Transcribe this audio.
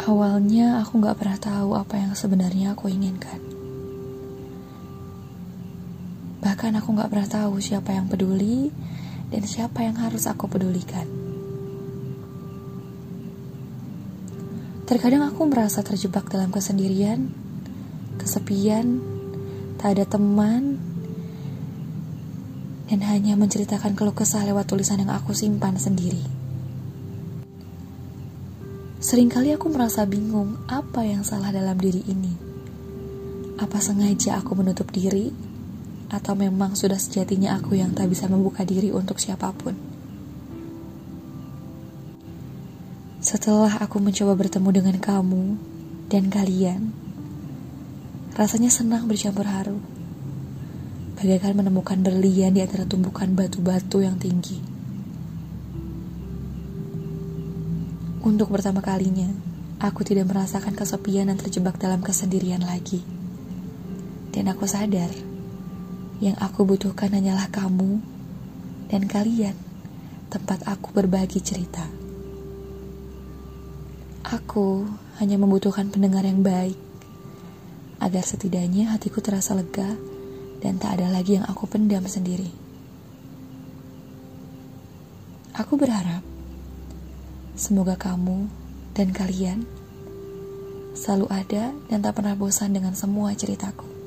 Awalnya aku gak pernah tahu apa yang sebenarnya aku inginkan. Bahkan aku gak pernah tahu siapa yang peduli dan siapa yang harus aku pedulikan. Terkadang aku merasa terjebak dalam kesendirian, kesepian, tak ada teman, dan hanya menceritakan keluh kesah lewat tulisan yang aku simpan sendiri. Seringkali aku merasa bingung apa yang salah dalam diri ini. Apa sengaja aku menutup diri, atau memang sudah sejatinya aku yang tak bisa membuka diri untuk siapa pun. Setelah aku mencoba bertemu dengan kamu dan kalian, rasanya senang bercampur haru. Bagaikan menemukan berlian di antara tumbukan batu-batu yang tinggi. Untuk pertama kalinya, aku tidak merasakan kesepian dan terjebak dalam kesendirian lagi. Dan aku sadar, yang aku butuhkan hanyalah kamu dan kalian, tempat aku berbagi cerita. Aku hanya membutuhkan pendengar yang baik, agar setidaknya hatiku terasa lega dan tak ada lagi yang aku pendam sendiri. Aku berharap Semoga kamu dan kalian selalu ada dan tak pernah bosan dengan semua ceritaku.